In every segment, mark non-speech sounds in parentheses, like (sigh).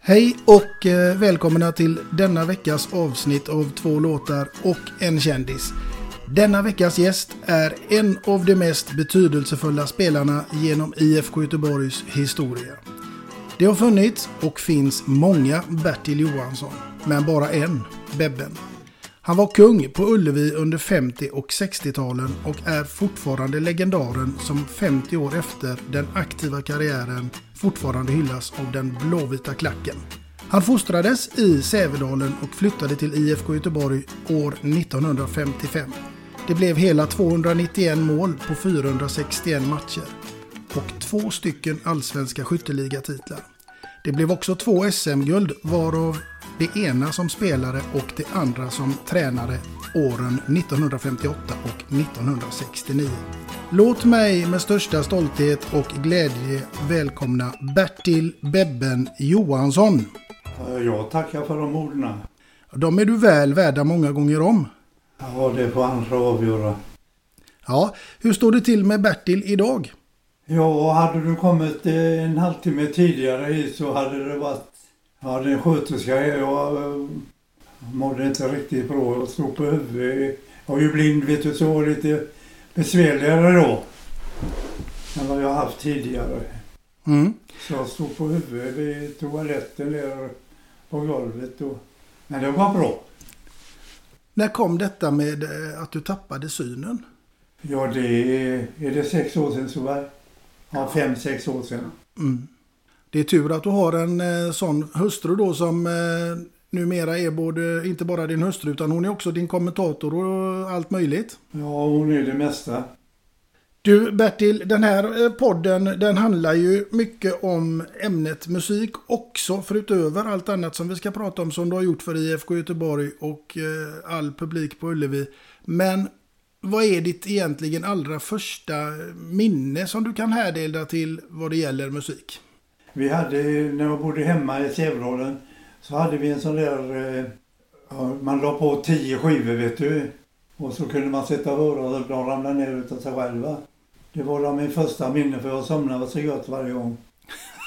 Hej och eh, välkomna till denna veckas avsnitt av två låtar och en kändis. Denna veckas gäst är en av de mest betydelsefulla spelarna genom IFK Göteborgs historia. Det har funnits och finns många Bertil Johansson, men bara en, Bebben. Han var kung på Ullevi under 50 och 60-talen och är fortfarande legendaren som 50 år efter den aktiva karriären fortfarande hyllas av den blåvita klacken. Han fostrades i Sävedalen och flyttade till IFK Göteborg år 1955. Det blev hela 291 mål på 461 matcher och två stycken allsvenska skytteligatitlar. Det blev också två SM-guld varav det ena som spelare och det andra som tränare åren 1958 och 1969. Låt mig med största stolthet och glädje välkomna Bertil Bebben Johansson. Jag tackar för de orden. De är du väl värda många gånger om. Ja, det får andra avgöra. Ja, hur står det till med Bertil idag? Ja, hade du kommit en halvtimme tidigare hit så hade det varit... Hade en sköterska Jag mådde inte riktigt bra. Jag stod på huvudet. Jag är ju blind vet du, så var lite besvärligare då. Än vad jag haft tidigare. Mm. Så jag stod på huvudet vid toaletten där på golvet. Och, men det var bra. När kom detta med eh, att du tappade synen? Ja, det är, är det sex år sedan så var Ja, fem, sex år sedan. Mm. Det är tur att du har en eh, sån hustru då som eh, numera är både, inte bara din hustru utan hon är också din kommentator och allt möjligt. Ja, hon är det mesta. Du Bertil, den här eh, podden den handlar ju mycket om ämnet musik också förutöver allt annat som vi ska prata om som du har gjort för IFK Göteborg och eh, all publik på Ullevi. Men vad är ditt egentligen allra första minne som du kan härdela till vad det gäller musik? Vi hade, när jag bodde hemma i Sävedalen, så hade vi en sån där, eh, man la på tio skivor vet du. Och så kunde man sätta öronen och de ramlade ner utav sig själva. Det var då min första minne för jag somnade så gott varje gång.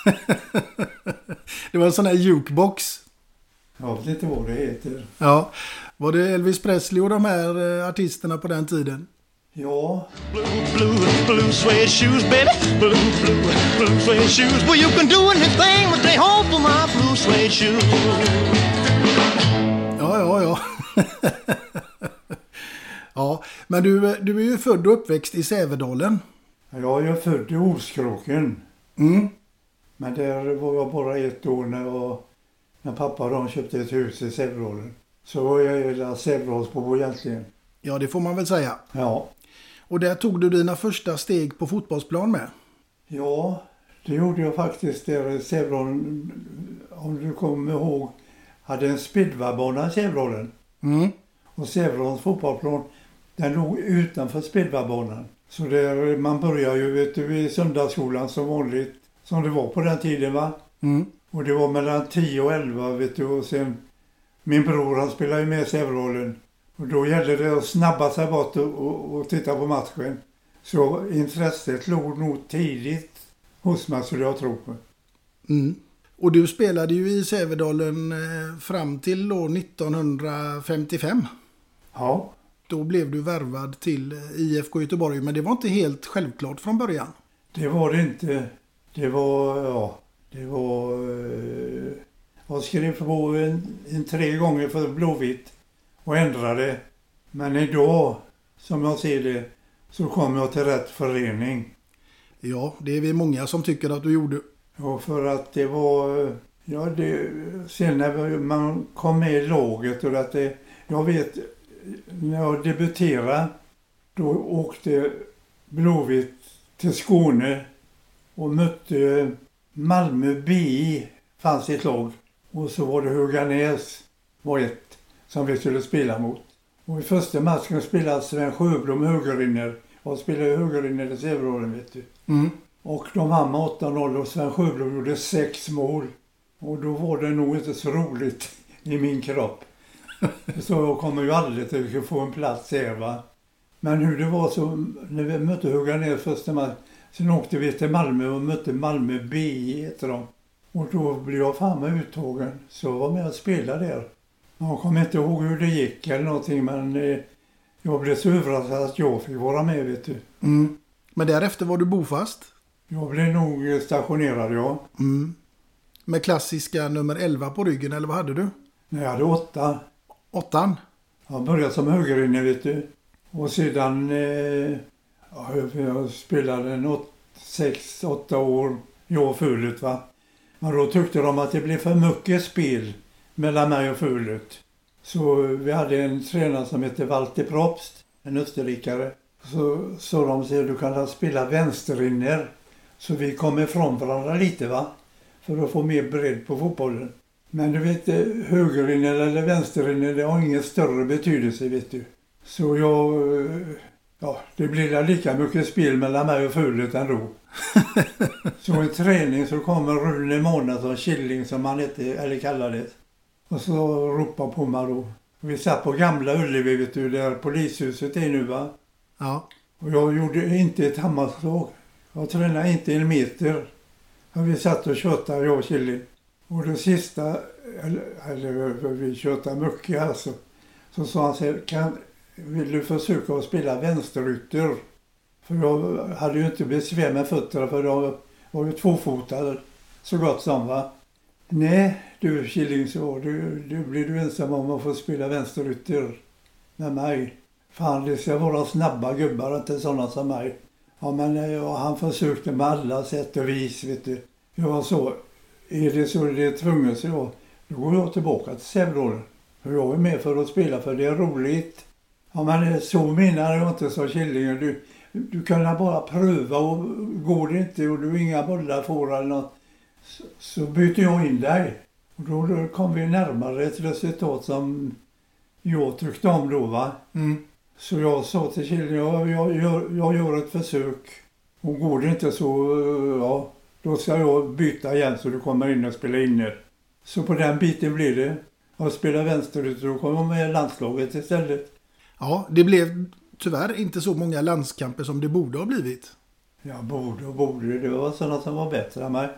(laughs) det var en sån här jukebox. Jag vet inte vad det heter. Ja. Var det Elvis Presley och de här eh, artisterna på den tiden? Ja. Blue, blue, blue suede shoes baby. Blue, blue. shoes. Well, you can do anything but stay home for my blue suede shoes. Ja, ja, ja. (laughs) ja, men du, du är ju född och uppväxt i Sävedalen. Jag är född i Olskroken. Mm. Men där var jag bara ett år när, jag, när pappa och de köpte ett hus i Sävedalen. Så var jag hela Sävedalsbo egentligen. Ja, det får man väl säga. Ja. Och där tog du dina första steg på fotbollsplan med. Ja, det gjorde jag faktiskt där Sävedalen. Om du kommer ihåg, hade en speedwaybana i Sävedalen. Mm. Och Sävedalens fotbollsplan, den låg utanför speedwaybanan. Så där, man börjar ju vet du, i söndagsskolan som vanligt, som det var på den tiden va. Mm. Och det var mellan 10 och 11 vet du och sen min bror han spelade ju med Sävedalen. Och då gällde det att snabba sig bort och, och, och titta på matchen. Så intresset låg nog tidigt hos mig skulle jag tro på. Mm. Och du spelade ju i Sävedalen eh, fram till år 1955. Ja, Då blev du värvad till eh, IFK Göteborg, men det var inte helt självklart från början. det var det inte. Det var, ja, det var... Eh, jag skrev på en, en tre gånger för Blåvitt och ändrade. Men idag, som jag ser det, så kom jag till rätt förening. Ja, det är vi många som tycker att du gjorde. Ja, för att det var... Ja, det, sen när man kom med i laget och att det... Jag vet, när jag debuterade, då åkte Blåvitt till Skåne och mötte Malmö BI, fanns ett lag. Och så var det Höganäs, var ett, som vi skulle spela mot. Och i första matchen spelade Sven Sjöblom högerinner. Jag spelade högerinner i Sävedalen, vet du. Mm. Och de vann med 8-0 och Sven Sjöblom gjorde sex mål. Och då var det nog inte så roligt i min kropp. (laughs) Så jag kommer ju aldrig att få en plats här va. Men hur det var så, när vi mötte Höganäs första matchen, sen åkte vi till Malmö och mötte Malmö BI heter de. Och då blev jag fan med uttagen. Så jag var med och spelade där. Jag kommer inte ihåg hur det gick eller någonting men eh, jag blev så överraskad att jag fick vara med vet du. Mm. Men därefter var du bofast. Jag blev nog stationerad ja. Mm. Med klassiska nummer 11 på ryggen, eller vad hade du? När jag hade åtta. Åttan? Jag började som högerinne vet du. Och sedan, eh, ja, jag spelade en åt, sex, åtta år, jag och Fulet va. Men då tyckte de att det blev för mycket spel mellan mig och Fulet. Så vi hade en tränare som hette Walter Probst, en österrikare. Så sa de så du kan spela vänsterinner. Så vi kom ifrån varandra lite va. För att få mer bredd på fotbollen. Men du vet, eh, högerinner eller vänsterinner, det har ingen större betydelse vet du. Så jag, eh, ja, det blir lika mycket spel mellan mig och Fulet ändå. (laughs) så i träning så kommer Rune Månadsson, Killing som han hette, eller kallades. Och så ropade på mig då. Vi satt på gamla Ullevi vet du, där polishuset är nu va. Ja. Och jag gjorde inte ett hammarslag. Jag tränade inte en meter. Och vi satt och tjötade, jag och Killing. Och det sista, eller, eller vi tjötade mycket alltså. Så sa han så här, kan, vill du försöka att spela vänsterytter? För jag hade ju inte besvär med fötterna för jag var ju tvåfotad så gott som va. Nej du Killing så, du, du blir du ensam om att få spela vänsterytter med mig. Fan det ska vara snabba gubbar, inte sådana som mig. Ja men eh, ja, han försökte med alla sätt och vis vet du. Jag så, är det så det är tvunget så jag, då går jag tillbaka till Sävedalen. För jag är med för att spela för det är roligt. Ja men eh, så menar jag inte sa Killing. Du, du kan bara pröva och går det inte och du inga bollar får eller något så, så byter jag in dig. Och då, då kom vi närmare ett resultat som jag tyckte om då va. Mm. Så jag sa till Killing, jag, jag, gör, jag gör ett försök. Och går det inte så, ja, då ska jag byta igen så du kommer in och spelar inner. Så på den biten blir det. Jag spelar vänsterut och kommer med i landslaget istället. Ja, det blev tyvärr inte så många landskamper som det borde ha blivit. Jag borde och borde, det var sådana som var bättre än mig.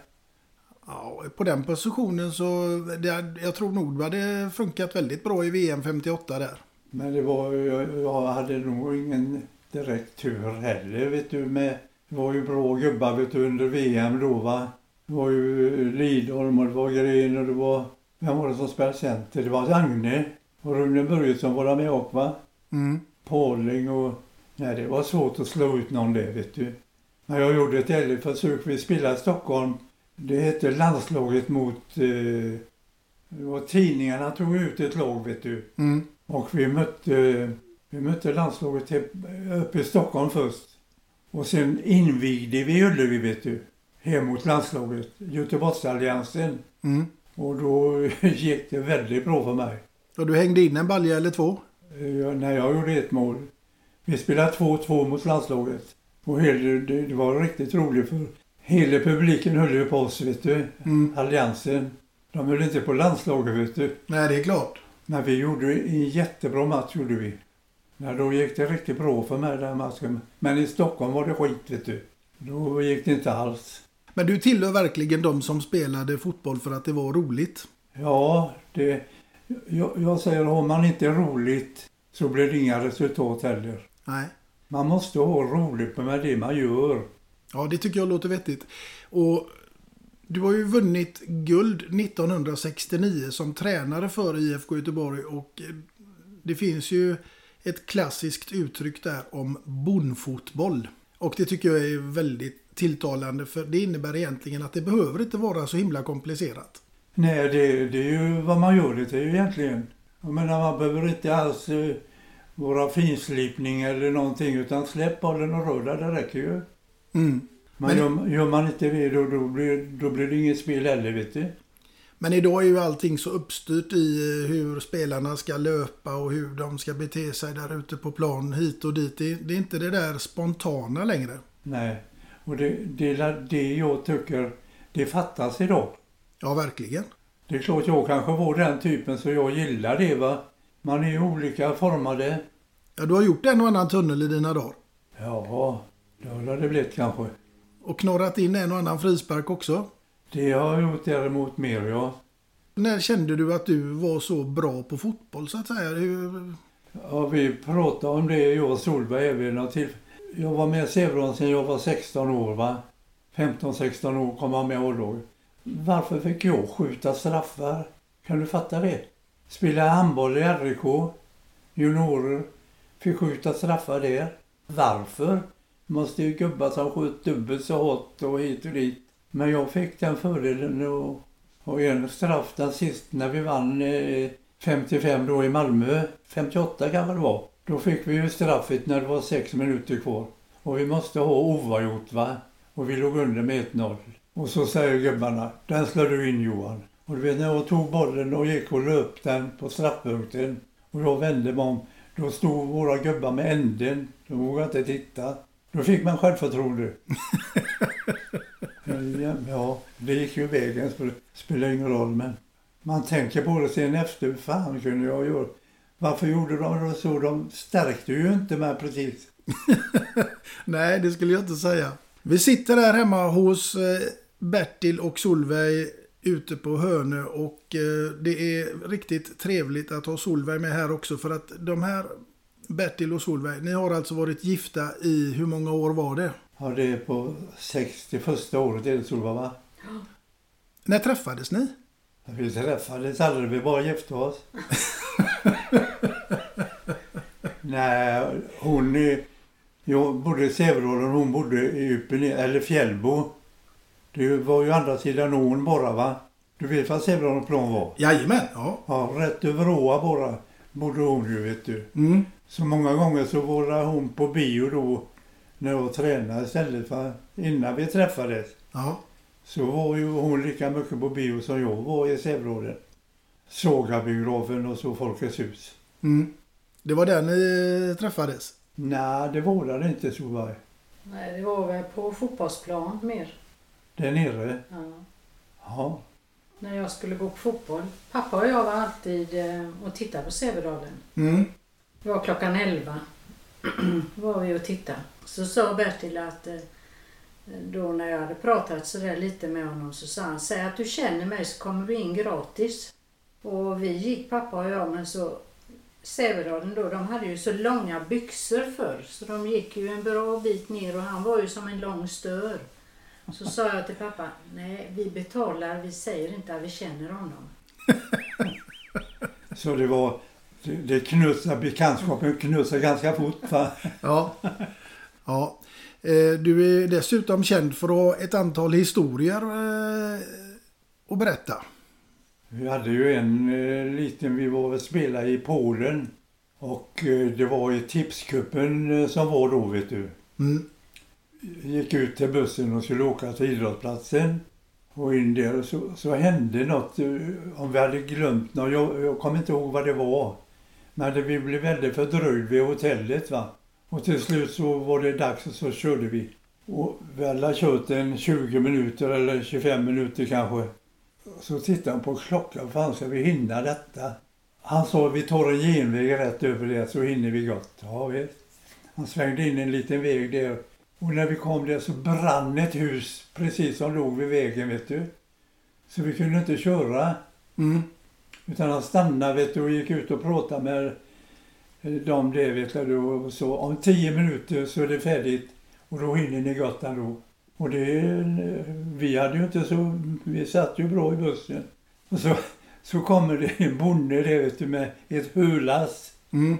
Ja, på den positionen så det, jag tror nog det hade funkat väldigt bra i VM 58 där. Men det var, jag, jag hade nog ingen direkt tur heller vet du med. Det var ju bra gubbar vet du under VM då va. Det var ju Lidholm och det var Gren och det var... Vem var det som spelade center? Det var Agne och Rune Börjesson var med också va? Mm. Pauling och... Nej, det var svårt att slå ut någon där vet du. Men jag gjorde ett ärligt försök. Vi spelade i Stockholm. Det hette landslaget mot... Eh, det var tidningarna tog ut ett lag vet du. Mm. Och vi mötte, vi mötte landslaget uppe i Stockholm först. Och sen invigde vi Ullevi vet du. Hem mot landslaget. Göteborgsalliansen. Mm. Och då (laughs) gick det väldigt bra för mig. Och du hängde in en balja eller två? Jag, när jag gjorde ett mål. Vi spelade 2-2 mot landslaget. Och det, det var riktigt roligt för hela publiken höll ju på oss vet du. Mm. Alliansen. De höll inte på landslaget vet du. Nej, det är klart. Men vi gjorde en jättebra match gjorde vi. Ja, då gick det riktigt bra för mig den matchen. Men i Stockholm var det skit vet du. Då gick det inte alls. Men du tillhör verkligen de som spelade fotboll för att det var roligt. Ja, det... Jag, jag säger har man inte roligt så blir det inga resultat heller. Nej. Man måste ha roligt med det man gör. Ja, det tycker jag låter vettigt. Och du har ju vunnit guld 1969 som tränare för IFK Göteborg och eh, det finns ju ett klassiskt uttryck där om bondfotboll. Och det tycker jag är väldigt tilltalande för det innebär egentligen att det behöver inte vara så himla komplicerat. Nej, det, det är ju vad man gör det till egentligen. Jag menar, man behöver inte alls eh, vara finslipning eller någonting utan släpp bollen och rör det räcker ju. Mm. Men, Men- gör, gör man inte det då, då, blir, då blir det inget spel heller vet du. Men idag är ju allting så uppstyrt i eh, hur spelarna ska löpa och hur de ska bete sig där ute på plan hit och dit. Det, det är inte det där spontana längre. Nej, och det, det det jag tycker det fattas idag. Ja, verkligen. Det är klart jag kanske var den typen så jag gillar det va. Man är ju olika formade. Ja, du har gjort en och annan tunnel i dina dagar. Ja, det har det blivit kanske. Och knorrat in en och annan frispark också. Det har jag gjort däremot mer ja. När kände du att du var så bra på fotboll så att säga? Hur... Ja, vi pratade om det jag och Solberg något till. Jag var med i Säveån sedan jag var 16 år va. 15-16 år kom jag med i A-lag. Varför fick jag skjuta straffar? Kan du fatta det? Spela handboll i RIK. Juniorer. Fick skjuta straffar där. Varför? Måste ju gubbar som sköt dubbelt så hårt och hit och dit. Men jag fick den fördelen och, och en straff den sist när vi vann eh, 55 då i Malmö. 58 kan det vara. Då fick vi ju straffet när det var sex minuter kvar. Och vi måste ha oavgjort va. Och vi låg under med 1-0. Och så säger gubbarna, den slår du in Johan. Och du vet när jag tog bollen och gick och löp den på straffpunkten. Och jag vände mig om. Då stod våra gubbar med änden. De vågade inte titta. Då fick man självförtroende. (laughs) ja, ja, det gick ju vägen. så Det spelar ingen roll men man tänker på det sen efter. Fan kunde jag göra? Varför gjorde de det så? De stärkte ju inte mig precis. (laughs) Nej, det skulle jag inte säga. Vi sitter här hemma hos eh, Bertil och Solveig ute på Hönö och eh, det är riktigt trevligt att ha Solveig med här också för att de här Bertil och Solveig, ni har alltså varit gifta i hur många år var det? Ja, det är på 61 året är det Solva va? När träffades ni? Vi träffades aldrig, vi bara gifte oss. (laughs) Nej, hon... Jag bodde i och hon bodde i Ypen, eller Fjällbo. Det var ju andra sidan ån bara va? Du vet vad Säveånplan var? Jajamän, ja. Ja, rätt över åa bara bodde hon ju vet du. Mm. Så många gånger så var hon på bio då när jag tränade istället för innan vi träffades. Ja. Så var ju hon lika mycket på bio som jag var i Säveån. Sågabiografen och så Folkets hus. Mm. Det var där ni träffades? Nej, det var det inte Solveig. Nej, det var väl på fotbollsplan mer. Där nere. Ja. Ja. När jag skulle gå på fotboll. Pappa och jag var alltid eh, och tittade på Sävedalen. Mm. Det var klockan 11. (clears throat) var vi och tittade. Så sa Bertil att eh, då när jag hade pratat sådär lite med honom så sa han säg att du känner mig så kommer du in gratis. Och vi gick pappa och jag men så Sävedalen då, de hade ju så långa byxor förr så de gick ju en bra bit ner och han var ju som en lång stör. Så sa jag till pappa, nej vi betalar, vi säger inte att vi känner honom. (laughs) Så det var, det, knussade, bekantskapen knussade ganska fort va? Ja. ja. Eh, Du är dessutom känd för att ha ett antal historier eh, att berätta. Vi hade ju en eh, liten, vi var och spelade i Polen. Och det var i tipskuppen som var då vet du. Mm. gick ut till bussen och skulle åka till idrottsplatsen. Och in där så, så hände något, om vi hade glömt något, jag, jag kommer inte ihåg vad det var. Men det, vi blev väldigt fördröjd vid hotellet va. Och till slut så var det dags och så körde vi. Och vi hade kört en 20 minuter eller 25 minuter kanske. Så tittade han på klockan, fan ska vi hinna detta? Han sa vi tar en genväg rätt över det så hinner vi gott. Ja visst. Han svängde in en liten väg där. Och när vi kom där så brann ett hus precis som låg vid vägen vet du. Så vi kunde inte köra. Mm. Utan han stannade vet du, och gick ut och pratade med dem där vet du. Och så om tio minuter så är det färdigt. Och då hinner ni gott ändå. Och det, vi hade ju inte så, vi satt ju bra i bussen. Och så, så kommer det en bonde där vet du med ett hölass. Mm.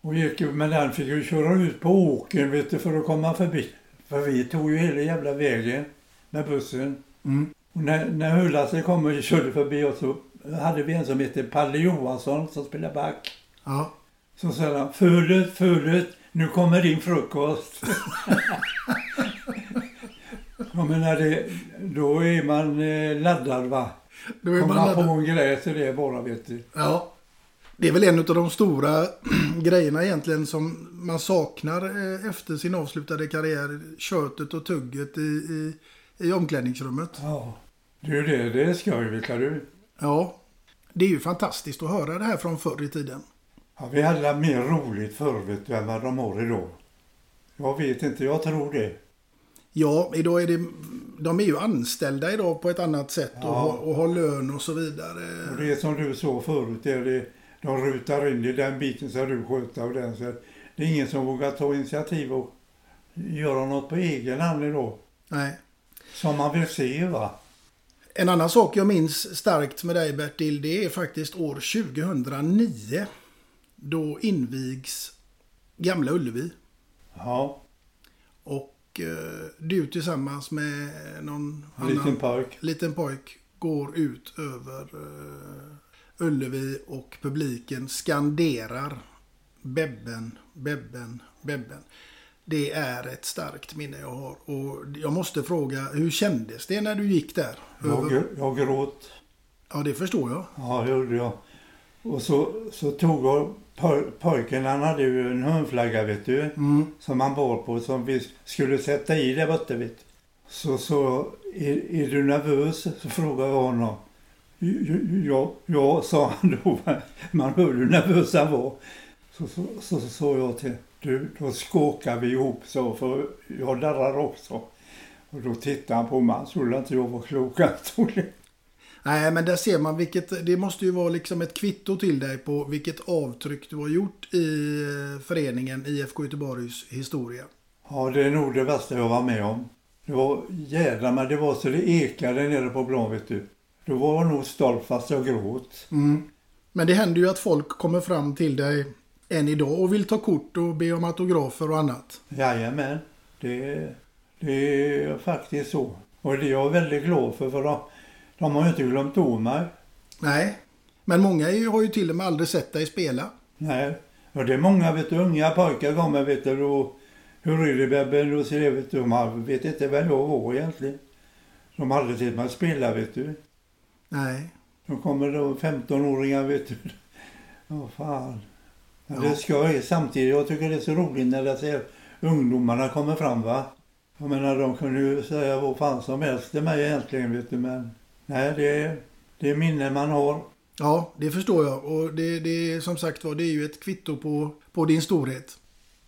Och gick, men den fick ju köra ut på åkern vet du, för att komma förbi. För vi tog ju hela jävla vägen med bussen. Mm. Och när, när hölasset kom och körde förbi oss så hade vi en som hette Palle Johansson som spelade back. Ja. Så sa han, Fulet, Fulet, nu kommer din frukost. (laughs) Jag menar, det, då är man eh, laddad va. Då är man Komma laddad. på en grej så det är bara vet du. Ja. Det är väl en av de stora (clears throat) grejerna egentligen som man saknar eh, efter sin avslutade karriär. Köttet och tugget i, i, i omklädningsrummet. Ja. Det är det, det är skoj vet du. Ja. Det är ju fantastiskt att höra det här från förr i tiden. Ja, vi hade mer roligt förr vet du än vad de har idag. Jag vet inte, jag tror det. Ja, idag är det... De är ju anställda idag på ett annat sätt och, Ja. har, och har lön och så vidare. Och det är som du sa förut, det är det, de rutar in i den biten som du sköter och den. Så det är ingen som vågar ta initiativ och göra något på egen hand idag. Nej. Som man vill se va. En annan sak jag minns starkt med dig Bertil, det är faktiskt år 2009. Då invigs Gamla Ullevi. Ja, Och eh, du tillsammans med någon en liten pojk. liten pojk går ut över eh, Ullevi och publiken skanderar Bebben, Bebben, Bebben. Det är ett starkt minne jag har. Och jag måste fråga, hur kändes det när du gick där? Jag, Över... jag gråt. Ja, det förstår jag. Ja, det gjorde jag. Och så, så tog jag poj- pojken, han hade ju en hörnflagga vet du. Mm. Som han bar på som vi skulle sätta i där borta vet. Så så är, är du nervös? Så frågade jag honom. Ja, ja, sa han då. (laughs) Man hörde hur nervös han var. Så sa så, så, så jag till du, då skåkar vi ihop så för jag darrar också. Och då tittade han på mig, han trodde inte jag var klok. (laughs) Nej, men där ser man vilket, det måste ju vara liksom ett kvitto till dig på vilket avtryck du har gjort i eh, föreningen IFK Göteborgs historia. Ja, det är nog det värsta jag var med om. Det var jädrar men det var så det ekade nere på plan vet du. Då var jag nog stolt fast jag gråt. Mm. Men det händer ju att folk kommer fram till dig än idag och vill ta kort och be om autografer och annat. Jajamän, det, det är faktiskt så. Och det är jag väldigt glad för för de, de har ju inte glömt av mig. Nej, men många ju- har ju till och med aldrig sett dig spela. Nej, och det är många vet du, unga pojkar kommer vet du och hur är det Bebben? Och så det, vet du, de vet inte vem jag var egentligen. De hade aldrig sett mig spela vet du. Nej. Då kommer då 15-åringar vet du. Ja, fan. Men Ja. det ska jag samtidigt. Jag tycker det är så roligt när jag ser ungdomarna kommer fram va. Jag menar de kunde ju säga vad fan som helst till mig egentligen vet du. Men nej det är, det är minnen man har. Ja, det förstår jag. Och det, det är som sagt var, det är ju ett kvitto på, på din storhet.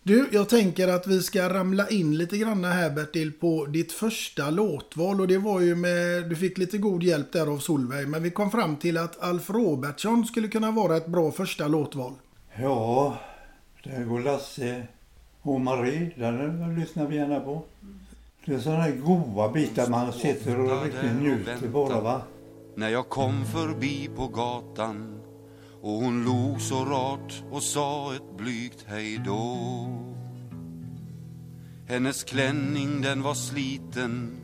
Du, jag tänker att vi ska ramla in lite grann här Bertil på ditt första låtval och det var ju med, du fick lite god hjälp där av Solveig, men vi kom fram till att Alf Robertsson skulle kunna vara ett bra första låtval. Ja, där går Lasse och Marie. Den lyssnar vi gärna på. Det är sådana goda bitar man sitter och riktigt njuter bara va. När jag kom förbi på gatan och hon log så rart och sa ett blygt hejdå. Hennes klänning den var sliten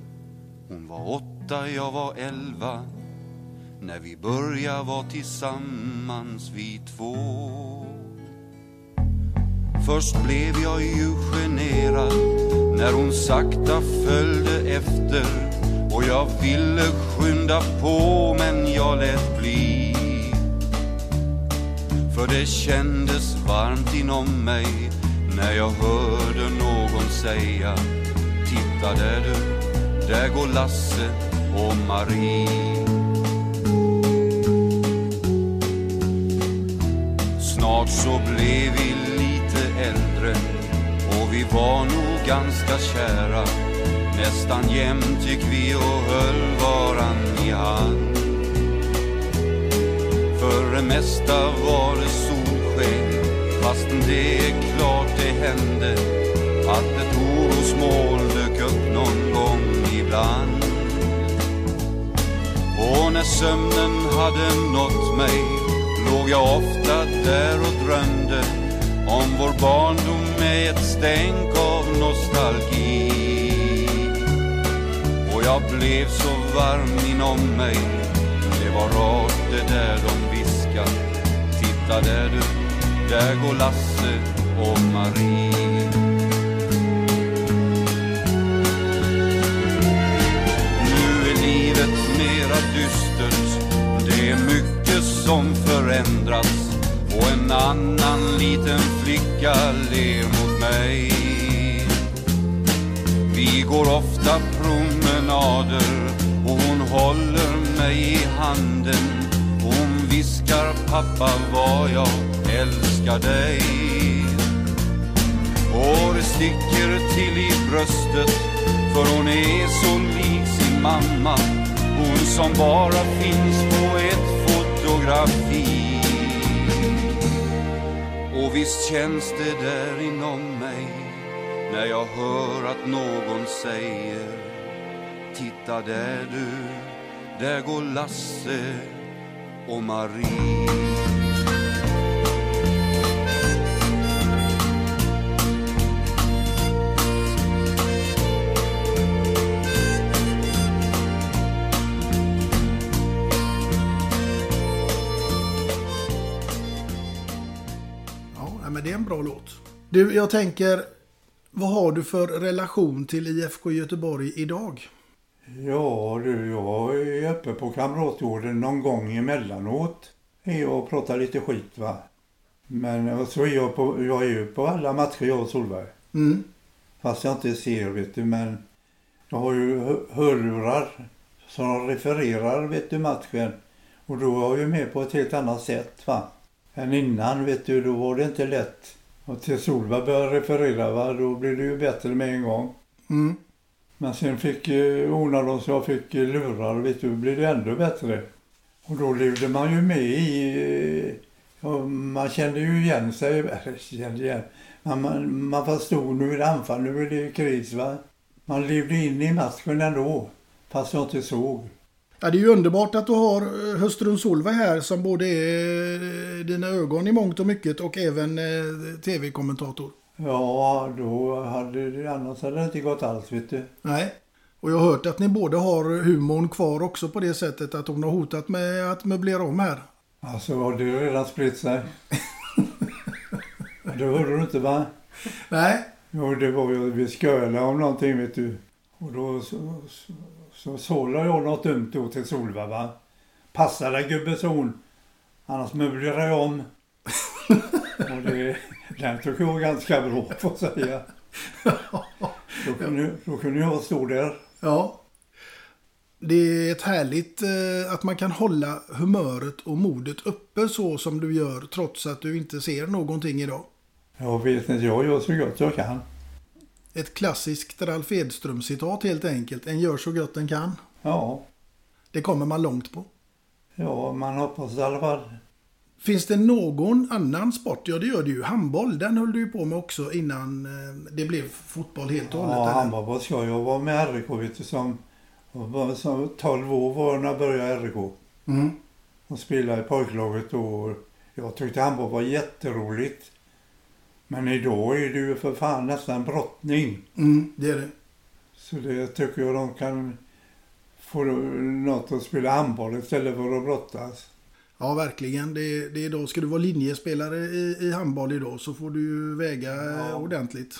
Hon var åtta, jag var elva När vi började vara tillsammans vi två Först blev jag ju generad när hon sakta följde efter och jag ville skynda på men jag lät bli. För det kändes varmt inom mig när jag hörde någon säga Titta där du, där går Lasse och Marie. Snart så blev vi äldre. Och vi var nog ganska kära. Nästan jämt gick vi och höll varann i hand. För det mesta var det solsken. Fastän det är klart det hände. Att ett orosmoln dök upp någon gång ibland. Och när sömnen hade nått mig låg jag ofta där och drömde om vår barndom med ett stänk av nostalgi. Och jag blev så varm inom mig, det var rart det där de viskar. Titta där du, där går Lasse och Marie. Nu är livet mera dystert, det är mycket som förändrats en annan liten flicka ler mot mig. Vi går ofta promenader och hon håller mig i handen. Hon viskar pappa vad jag älskar dig. Och det sticker till i bröstet för hon är så lik sin mamma. Hon som bara finns på ett fotografi. Visst känns det där inom mig när jag hör att någon säger Titta där du, där går Lasse och Marie. Du, jag tänker, vad har du för relation till IFK Göteborg idag? Ja du, jag är uppe på Kamratgården någon gång emellanåt. Jag och pratar lite skit va. Men så är jag på, jag är ju på alla matcher jag och Solberg. Mm. Fast jag inte ser vet du men jag har ju hö- hörlurar som refererar vet du matchen. Och då var jag ju med på ett helt annat sätt va. Än innan vet du, då var det inte lätt. Och till Solberg började referera va, då blev det ju bättre med en gång. Mm. Men sen fick eh, ordnade de så jag fick eh, lurar, vet du, blev det ännu bättre. Och då levde man ju med i, eh, man kände ju igen sig, (laughs) kände igen, men man, man förstod nu är det anfall, nu är det kris va. Man levde in i matchen ändå, fast jag inte såg. Ja, det är ju underbart att du har eh, hustrun Solveig här som både är eh, dina ögon i mångt och mycket och även eh, tv-kommentator. Ja, då hade det, annars hade det inte gått alls vet du. Nej. Och jag har hört att ni båda har humorn kvar också på det sättet att hon har hotat med att möblera om här. Alltså har det redan spritt sig. det hörde du inte va? Nej. Jo, det var ju, vi skölade om någonting vet du. Och då så, så, så sålade jag något dumt då till Solva va. Passa dig gubbe, sa hon. Annars möblerar jag om. (laughs) och det, den tycker jag ganska bra får jag säga. Då kunde, då kunde jag stå där. Ja. Det är ett härligt eh, att man kan hålla humöret och modet uppe så som du gör trots att du inte ser någonting idag. Jag vet inte, jag gör så gott jag kan. Ett klassiskt Ralf Edström-citat helt enkelt. En gör så gott den kan. Ja, Det kommer man långt på. ja man hoppas i alla fall. Finns det någon annan sport? Ja, det gör det ju. Handboll, den höll du ju på med också innan eh, det blev fotboll helt och hållet. Ja, handboll var skoj. Jag var med RIK vet du, som, som 12 år var när jag började RIK. Mm. Och spelade i pojklaget då. Jag tyckte handboll var jätteroligt. Men idag är det ju för fan nästan brottning. Mm, det är det. Så det tycker jag de kan få något att spela handboll istället för att brottas. Ja, verkligen. Det, det är då, ska du vara linjespelare i, i handboll idag så får du väga eh, ordentligt.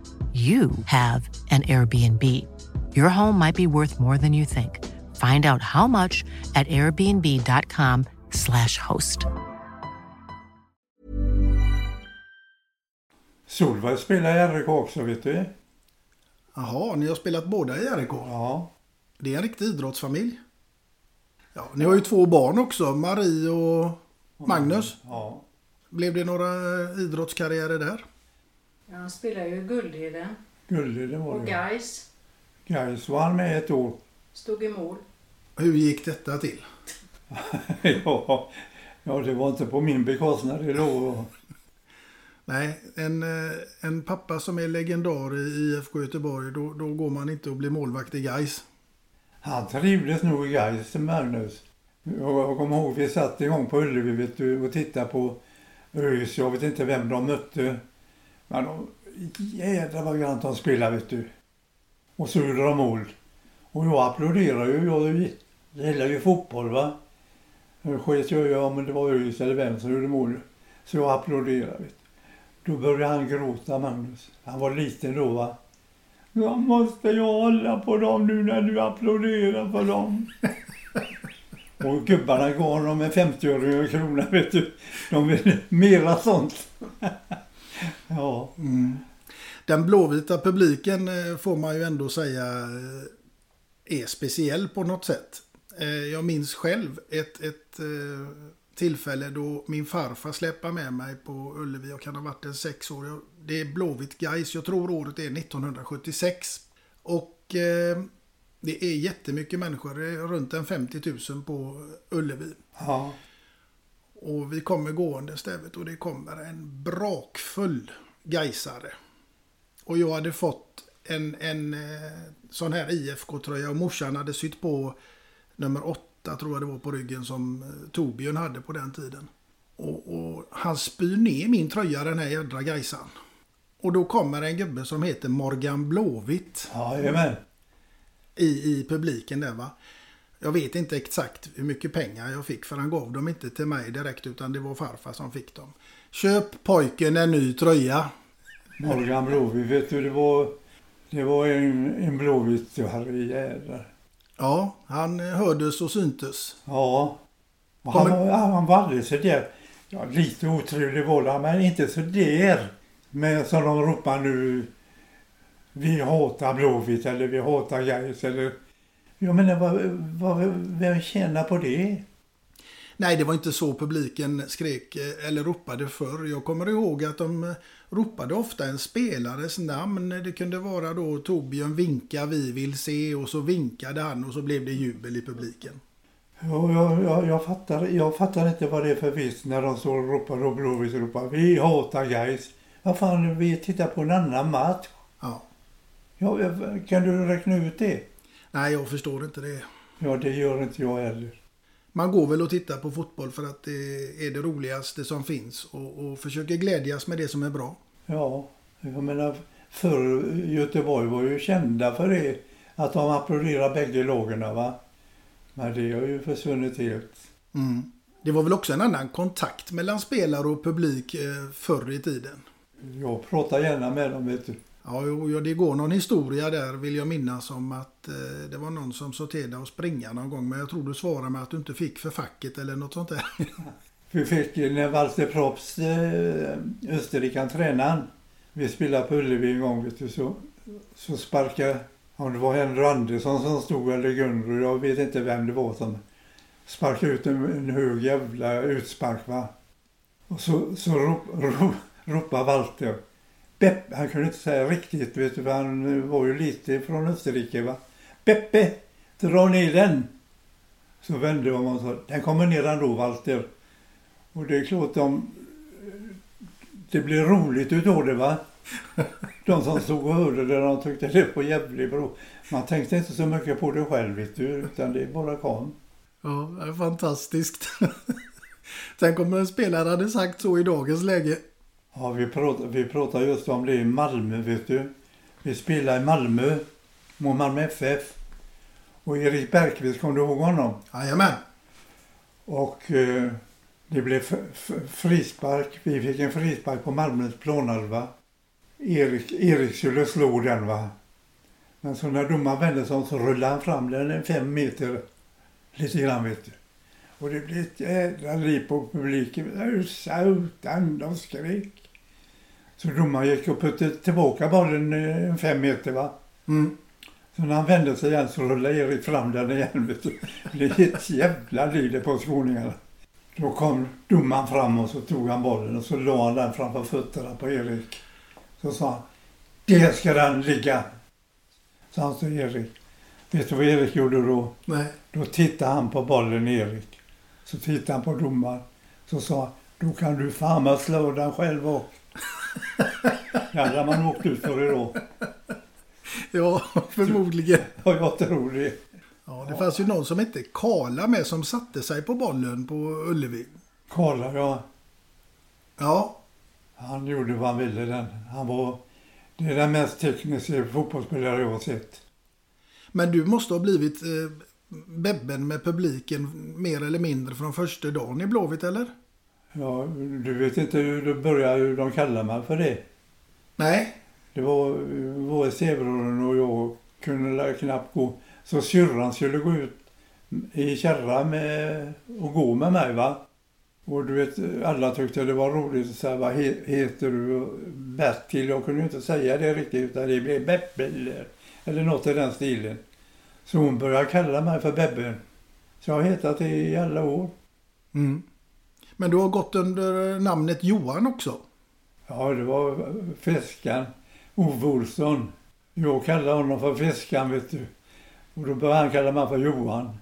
you have an Airbnb. Your home might be worth more than you think. Find out how much at airbnb.com/slash host. Solveig spelar i RIK också vet du. Jaha, ni har spelat båda i RIK? Ja. Det är en riktig idrottsfamilj. Ja, ni har ju två barn också, Marie och Magnus. Ja. Blev det några idrottskarriärer där? Ja, han spelar ju i Guldheden. Gullig det var Och det. Gais Gais var han med ett år. stod i mål. Hur gick detta till? (laughs) ja, ja, det var inte på min bekostnad det låg. Nej, en, eh, en pappa som är legendar i IFK Göteborg, då, då går man inte och blir målvakt i Gais. Han trivdes nog i Gais, Magnus. Jag jag kommer ihåg vi satt igång på Ullevi vet du, och tittade på ÖIS. Jag vet inte vem de mötte. Men de, jädrar vad grant de spelade vet du. Och så gjorde de mål. Och jag applåderade ju. Jag gillar ju fotboll va. Jag sket jag i om det var ÖIS eller vem som gjorde mål. Så jag applåderade. Vet du. Då började han gråta Magnus. Han var liten då va. Jag måste ju hålla på dem nu när du applåderar för dem. (laughs) Och gubbarna gav honom en 50-öring och krona vet du. De vill mera sånt. (laughs) (laughs) ja. Mm. Den blåvita publiken eh, får man ju ändå säga eh, är speciell på något sätt. Eh, Jag minns själv ett, ett tillfälle då min farfar släppte med mig på Ullevi. Jag kan ha varit en sex år. Det är Blåvitt Gais. Jag tror året är 1976. Och eh, Det är jättemycket människor. Det är runt en 50 000 på Ullevi. Ja. Och vi kommer gående stävet och det kommer en brakfull Gaisare. Och jag hade fått en, en eh, sån här IFK-tröja och morsan hade sytt på nummer åtta tror jag det var på ryggen som eh, Torbjörn hade på den tiden. Och, och han spyr ner min tröja den här jädra Gaisan. Och då kommer en gubbe som heter Morgan Blåvitt. Jajamän. I, I publiken där va. Jag vet inte exakt hur mycket pengar jag fick för han gav dem inte till mig direkt utan det var farfar som fick dem. Köp pojken en ny tröja. Morgan Blåvitt, vet du det var, det var en, en Blåvitt, herrejävlar. Ja, han hördes och syntes. Ja. Och han, var- han var aldrig så där, ja, lite otrevlig var han, men inte så där. Men som de ropar nu, vi hatar Blåvitt eller vi hatar Gais eller... Jag menar, vad, vad, vem tjänar på det? Nej, det var inte så publiken skrek eh, eller ropade förr. Jag kommer ihåg att de eh, ropade ofta en spelares namn. Det kunde vara då Torbjörn vinka, vi vill se och så vinkade han och så blev det jubel i publiken. Ja, jag, jag, jag, fattar, jag fattar inte vad det är för vits när de står och ropar och Blåvitt ropar vi hatar Gais. Vad fan, vi tittar på en annan match. Ja. Ja, kan du räkna ut det? Nej, jag förstår inte det. Ja, det gör inte jag heller. Man går väl och tittar på fotboll för att det är det roligaste som finns och, och försöker glädjas med det som är bra. Ja, jag menar förr Göteborg var ju kända för det. Att de applåderar bägge lagen va. Men det har ju försvunnit helt. Mm. Det var väl också en annan kontakt mellan spelare och publik eh, förr i tiden. Jag pratar gärna med dem vet du. Ja, jo, det går någon historia där vill jag minnas om att eh, det var någon som sa till dig att springa någon gång. Men jag tror du svarade med att du inte fick för facket eller något sånt där. (laughs) Vi fick när Walter Props, eh, österrikaren, tränaren. Vi spelade på Ullevi en gång vet du så, så sparkade, om det var Henry Andersson som stod eller Gunnar, jag vet inte vem det var som sparkade ut en, en hög jävla utspark va. Och så, så rop, (laughs) rop, ropade Walter. Beppe, han kunde inte säga riktigt vet du, för han var ju lite från Österrike va. Beppe, dra ner den! Så vände jag mig och sa, den kommer ner ändå Walter. Och det är klart de, det blev roligt utav det va. (laughs) De som stod och hörde det, de tyckte det var jävligt bra. Man tänkte inte så mycket på det själv vet du, utan det bara kom. Ja, det är fantastiskt. (laughs) Tänk om en spelare hade sagt så i dagens läge. Ja, vi pratar, vi pratar just om det i Malmö, vet du. Vi spelade i Malmö, mot Malmö FF. Och Erik Bergqvist, kommer du ihåg honom? Jajamän. Och eh, det blev frispark. Vi fick en frispark på Malmös planhalva. Erik, Erik skulle slå den va. Men så när domaren vände sig om så rullade han fram den en fem meter. Lite grann vet du. Och det blev ett jädra liv på publiken. Utan de skrek. Så domaren gick och puttade tillbaka bollen en fem meter va. Mm. Så när han vände sig igen så rullade Erik fram den igen. Vet du. Det blev ett jävla liv det på skåningarna. Då kom domaren fram och så tog han bollen och så la han den framför fötterna på Erik. Så sa han, där ska den ligga. Så han till Erik. Vet du vad Erik gjorde då? Nej. Då tittade han på bollen Erik. Så tittade han på domaren. Så sa han, då kan du fan slå den själv och. Det hade man åkt ut för idag. Ja, förmodligen. Ja, jag tror det. Ja, det fanns ju någon som hette Karla med som satte sig på bollen på Ullevi. Karla, ja. Ja. Han gjorde vad han ville den. Han var... Det är den mest tekniska fotbollsspelare jag har sett. Men du måste ha blivit eh, bebben med publiken mer eller mindre från första dagen i Blåvitt, eller? Ja, du vet inte hur det började, hur de kallar mig för det. Nej. Det var vår Sevron och jag kunde knappt gå. Så syrran skulle gå ut i kärra med, och gå med mig va. Och du vet, alla tyckte det var roligt att säga vad he- heter du? Bertil, jag kunde ju inte säga det riktigt utan det blev Beppe eller, eller något i den stilen. Så hon började kalla mig för Bebbe. Så jag har hetat det i alla år. Mm. Men du har gått under namnet Johan också? Ja, det var Fiskan. Ove Olsson. Jag kallade honom för Fiskan, vet du. Och då började han kalla mig för Johan.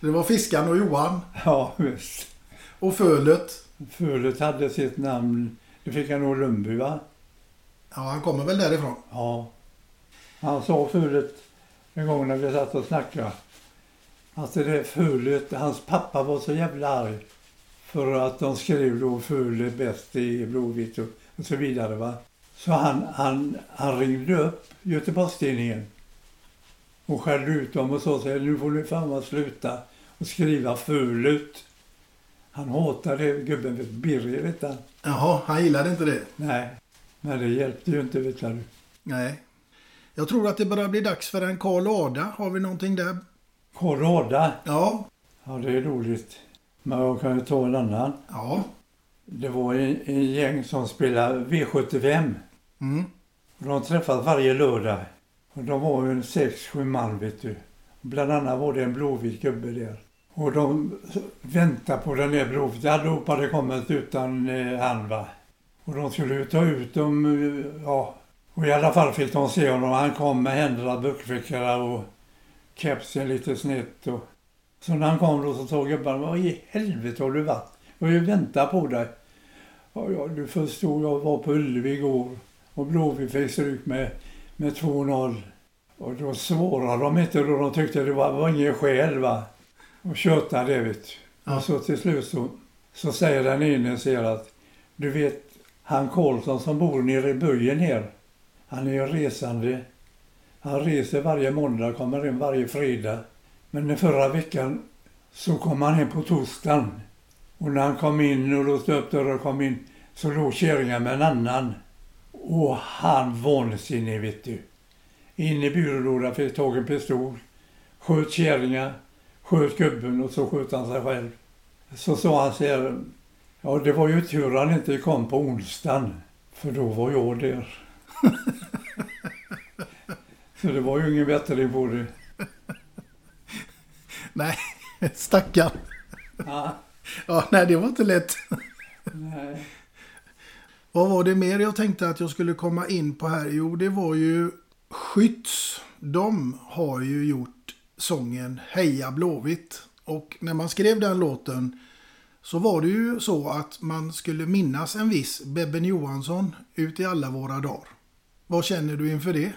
Det var Fiskan och Johan. Ja, visst. Och Fölet. Fölet hade sitt namn, det fick han nog Lundby va? Ja, han kommer väl därifrån. Ja. Han sa Fölet en gång när vi satt och snackade. Alltså det Fölet, hans pappa var så jävla arg. För att de skrev då Fölet bäst i Blåvitt och, och så vidare va. Så han, han, han ringde upp Göteborgstidningen och skällde ut dem och sa sig nu får ni fan sluta och skriva Fölet. Han hatade gubben, Birger hette han. Jaha, han gillade inte det? Nej, men det hjälpte ju inte vet du. Nej. Jag tror att det börjar bli dags för en Karl Ada. Har vi någonting där? Karl Ada? Ja. Ja, det är roligt. Men jag kan ju ta en annan. Ja. Det var en, en gäng som spelade V75. Mm. De träffades varje lördag. Och de var ju en sex, sju man vet du. Bland annat var det en blåvit gubbe där. Och de väntade på den där blåvita. Allihopa hade kommit utan eh, han va. Och de skulle ju ta ut dem, eh, ja. Och i alla fall fick de se honom. Han kom med händerna buckfickorna och kepsen lite snett. Och... Så när han kom då så sa gubbarna, vad i helvete har du varit? Jag har ju väntat på dig. Ja, ja, du förstod, jag var på Ullevi igår och Blåvitt fick stryk med, med 2-0. Och då svarade de inte då de tyckte det var, var inget skäl va. Och tjötade det vet. Ja. Och så till slut så, så säger den ene ser att du vet han Karlsson som bor nere i böjen här. Han är ju resande. Han reser varje måndag, kommer in varje fredag. Men den förra veckan så kom han hem på torsdagen. Och när han kom in och låste upp dörren och kom in så låg kärringen med en annan. Och han vansinnig vet du. In i byrålådan fick tag i en pistol. Sköt kärringen, sköt gubben och så sköt han sig själv. Så sa han så här. Ja det var ju tur han inte kom på onsdagen. För då var jag där. (laughs) så det var ju ingen bättring på det. Nej, (laughs) stackarn. Ja. Ja, nej det var inte lätt. Nej. Vad var det mer jag tänkte att jag skulle komma in på här? Jo, det var ju Skytts. De har ju gjort sången Heja Blåvitt. Och när man skrev den låten så var det ju så att man skulle minnas en viss Bebben Johansson ut i alla våra dagar. Vad känner du inför det?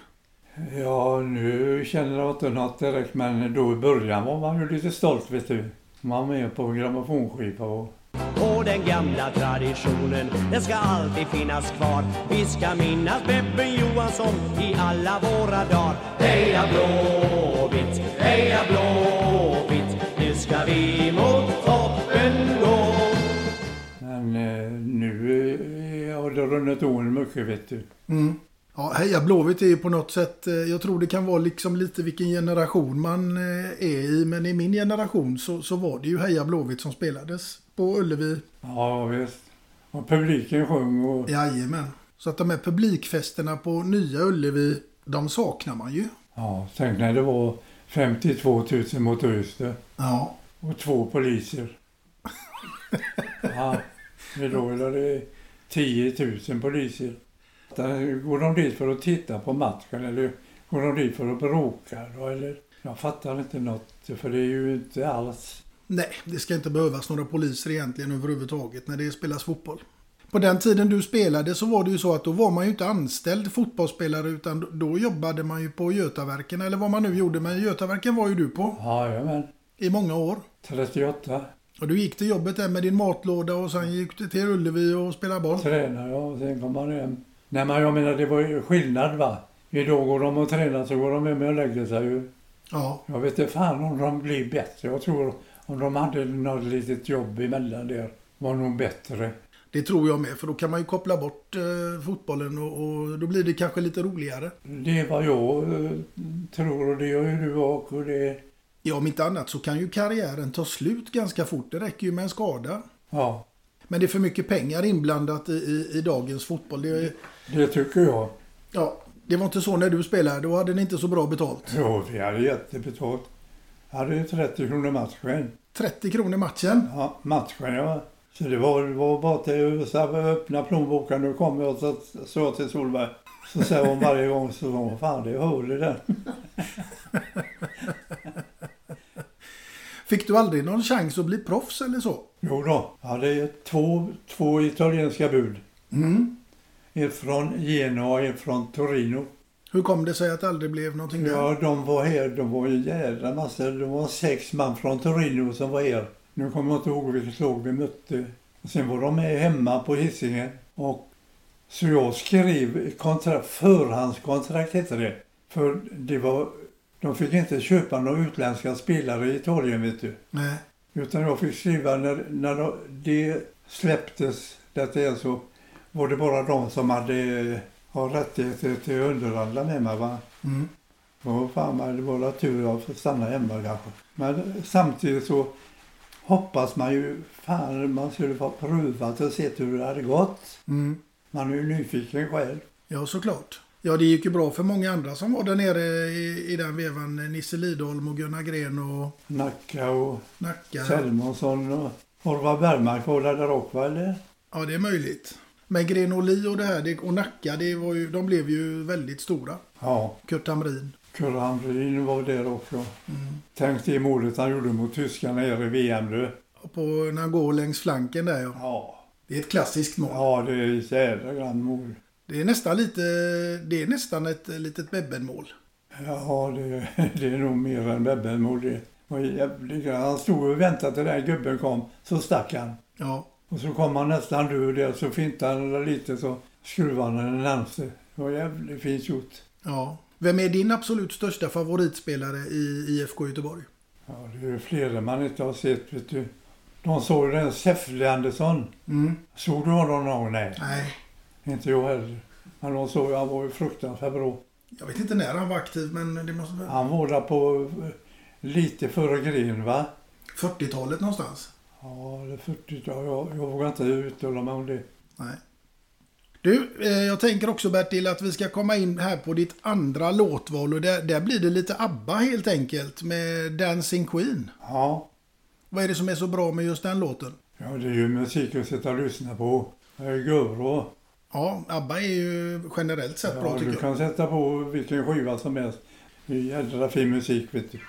Ja, nu känner jag inte något direkt, men då i början var man ju lite stolt, vet du. Man var med på en grammofonskiva och... Och den gamla traditionen, den ska alltid finnas kvar. Vi ska minnas Bebben Johansson i alla våra dagar. Heja Blåvitt, heja Blåvitt, nu ska vi mot toppen gå. Men eh, nu har det runnit åren mycket, vet du. Mm. Ja, Heja Blåvitt är ju på något sätt, eh, jag tror det kan vara liksom lite vilken generation man eh, är i. Men i min generation så, så var det ju Heja Blåvitt som spelades på Ullevi. Ja, visst. Och publiken sjöng och... Jajamän. Så att de här publikfesterna på Nya Ullevi, de saknar man ju. Ja, tänk när det var 52 000 motorister. Ja. Och två poliser. (laughs) ja, idag är det 10 000 poliser. Där Går de dit för att titta på matchen eller går de dit för att bråka då, eller? Jag fattar inte något, för det är ju inte alls... Nej, det ska inte behövas några poliser egentligen överhuvudtaget när det spelas fotboll. På den tiden du spelade så var det ju så att då var man ju inte anställd fotbollsspelare utan då jobbade man ju på Götaverken eller vad man nu gjorde. Men Götaverken var ju du på. Jajamän. I många år. 38. Och du gick till jobbet där med din matlåda och sen gick du till Ullevi och spelade boll. Tränar jag och sen kommer man hem. Nej men jag menar det var ju skillnad va. Idag går de och tränar så går de hem och lägger sig ju. Ja. Jag vet inte fan om de blir bättre. Jag tror om de hade något litet jobb emellan där var nog bättre. Det tror jag med, för då kan man ju koppla bort eh, fotbollen och, och då blir det kanske lite roligare. Det är vad jag eh, tror och det gör ju du också. Det... Ja, om inte annat så kan ju karriären ta slut ganska fort. Det räcker ju med en skada. Ja, Men det är för mycket pengar inblandat i, i, i dagens fotboll. Det, det tycker jag. ja, det var inte så när du spelade. Då hade ni inte så bra betalt. Jo, vi hade jättebetalt. Jag hade ju 30 kronor matchen. 30 kronor matchen. Ja, matchen ja. Så det var, var bara till att öppna plånboken. Nu kommer jag så sa jag till Solberg. Så säger hon varje gång så hon, fan det är hål i den. Fick du aldrig någon chans att bli proffs eller så? Jo då, jag hade två, två italienska bud. Mm. En från Genoa och en från Torino. Hur kom det sig att det aldrig blev någonting där? Ja, de var här. De var en jävla massa. De var sex man från Torino som var här. Nu kommer jag inte ihåg vilket lag vi mötte. Sen var de med hemma på Hisingen. Och så jag skrev kontrakt, förhandskontrakt hette det. För det var, de fick inte köpa några utländska spelare i Italien vet du. Nej. Utan jag fick skriva när, när de- det släpptes, detta är så, var det bara de som hade har rättigheter till att underhandla med mig. Va? Mm. Och fan, det var väl tur att få stanna hemma kanske. Men samtidigt så hoppas man ju, fan man skulle få prövat och sett hur det hade gått. Mm. Man är ju nyfiken själv. Ja, såklart. Ja, det gick ju bra för många andra som var där nere i, i den vevan. Nisse Lidholm och Gunnar Gren och Nacka och Nacka. Selmonsson och Orvar Bergmark var där också eller? Ja, det är möjligt. Men Gren och det här det, och Nacka, det var ju, de blev ju väldigt stora. Ja. Kurt Hamrin. Kurre Hamrin var där också. Mm. Tänk det målet han gjorde mot tyskarna nere i VM nu. På, när han går längs flanken där ja. Ja. Det är ett klassiskt mål. Ja, det är ett grann mål. Det är nästan lite, det är nästan ett litet Bebben-mål. Ja, det, (laughs) det är nog mer än Bebben-mål det. var jävligt grann. Han stod och väntade till den gubben kom, så stack han. Ja. Och så kom han nästan död där, så fintade han lite så skruvade han den närmste. Det var jävligt fint gjort. Ja. Vem är din absolut största favoritspelare i IFK Göteborg? Ja, det är ju flera man inte har sett, vet du. De såg den Säffle Andersson. Mm. Såg du honom någon gång? Nej. Nej. Inte jag heller. Men de såg, han var ju fruktansvärt bra. Jag vet inte när han var aktiv men det måste. Han var där på eh, lite före Gren va? 40-talet någonstans. Ja, det är 40 jag, jag, jag vågar inte uttala mig om det. Nej. Du, eh, jag tänker också Bertil att vi ska komma in här på ditt andra låtval och där, där blir det lite ABBA helt enkelt med Dancing Queen. Ja. Vad är det som är så bra med just den låten? Ja, det är ju musik att sitta och lyssna på. Det är görbra. Ja, ABBA är ju generellt sett bra Ja, tycker du jag. kan sätta på vilken skiva som helst. Det är jädra fin musik vet du.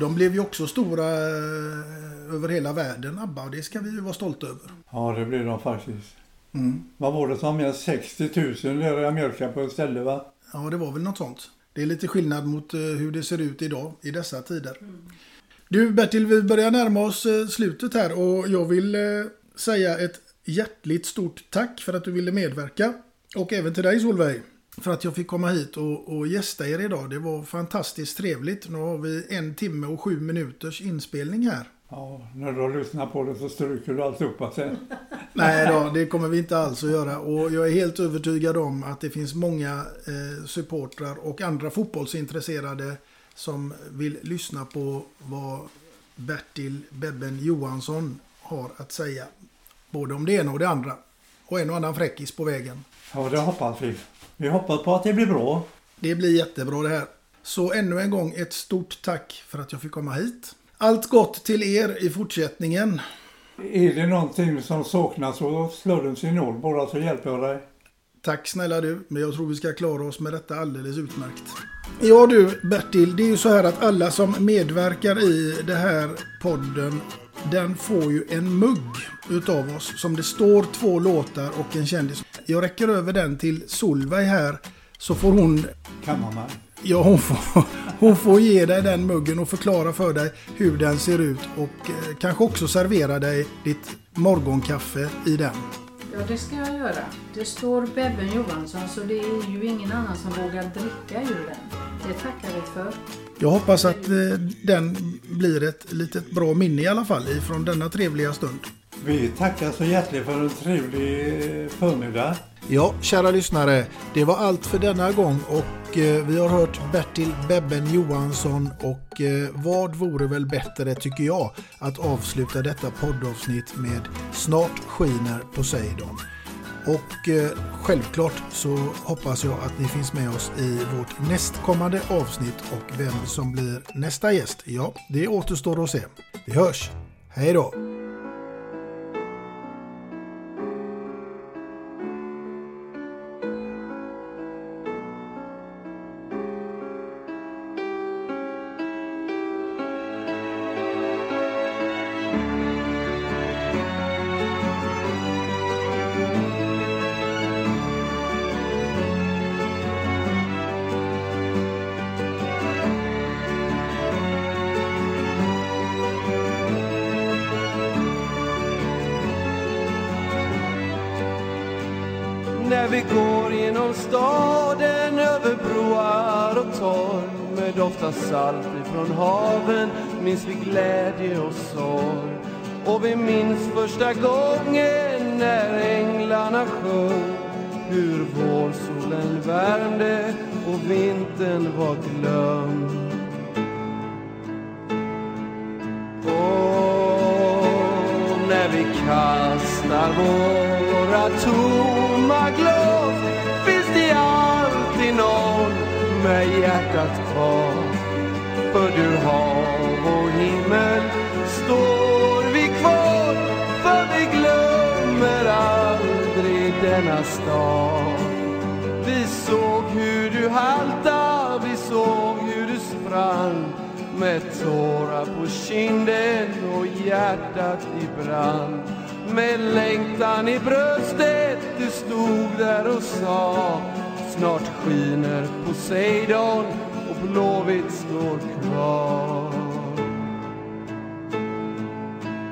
De blev ju också stora eh, över hela världen, ABBA, och det ska vi ju vara stolta över. Ja, det blev de faktiskt. Mm. Vad var det som med 60 000 nere i Amerika på ett ställe va? Ja, det var väl något sånt. Det är lite skillnad mot eh, hur det ser ut idag i dessa tider. Du Bertil, vi börjar närma oss eh, slutet här och jag vill säga ett hjärtligt stort tack för att du ville medverka. Och även till dig Solveig för att jag fick komma hit och, och gästa er idag. Det var fantastiskt trevligt. Nu har vi en timme och sju minuters inspelning här. Ja, när du har lyssnat på det så stryker du alltihopa sen. (laughs) Nej då, det kommer vi inte alls att göra. Och jag är helt övertygad om att det finns många eh, supportrar och andra fotbollsintresserade som vill lyssna på vad Bertil Bebben Johansson har att säga. Både om det ena och det andra. Och en och annan fräckis på vägen. Ja, det hoppas vi. Vi hoppas på att det blir bra. Det blir jättebra det här. Så ännu en gång ett stort tack för att jag fick komma hit. Allt gott till er i fortsättningen. Är det någonting som saknas så slår du sin nål bara så hjälper jag dig. Tack snälla du, men jag tror vi ska klara oss med detta alldeles utmärkt. Ja du Bertil, det är ju så här att alla som medverkar i det här podden den får ju en mugg utav oss som det står två låtar och en kändis. Jag räcker över den till Solveig här så får hon... Kammarman. Ja, hon får, hon får ge dig den muggen och förklara för dig hur den ser ut och eh, kanske också servera dig ditt morgonkaffe i den. Ja, det ska jag göra. Det står Bebben Johansson så det är ju ingen annan som vågar dricka ur den. Det tackar vi för. Jag hoppas att eh, den blir ett litet bra minne i alla fall ifrån denna trevliga stund. Vi tackar så hjärtligt för en trevlig eh, förmiddag. Ja, kära lyssnare, det var allt för denna gång och eh, vi har hört Bertil Bebben Johansson och eh, vad vore väl bättre tycker jag att avsluta detta poddavsnitt med Snart skiner Poseidon. Och eh, självklart så hoppas jag att ni finns med oss i vårt nästkommande avsnitt och vem som blir nästa gäst, ja, det återstår att se. Vi hörs! Hej då! Salt ifrån haven minns vi glädje och sorg. Och vi minns första gången när änglarna sjöng hur vårsolen värmde och vintern var glömd. Och när vi kastar våra tomma glas finns det alltid någon med hjärtat kvar. Du hav och himmel står vi kvar för vi glömmer aldrig denna stad. Vi såg hur du halta, vi såg hur du sprang med tårar på kinden och hjärtat i brand. Med längtan i bröstet du stod där och sa Snart skiner Poseidon Blåvitt står kvar.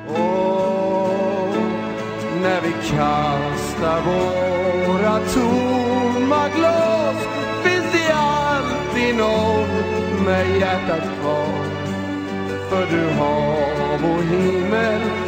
Och när vi kastar våra tomma glas finns det alltid någon med hjärtat kvar. För du hav och himmel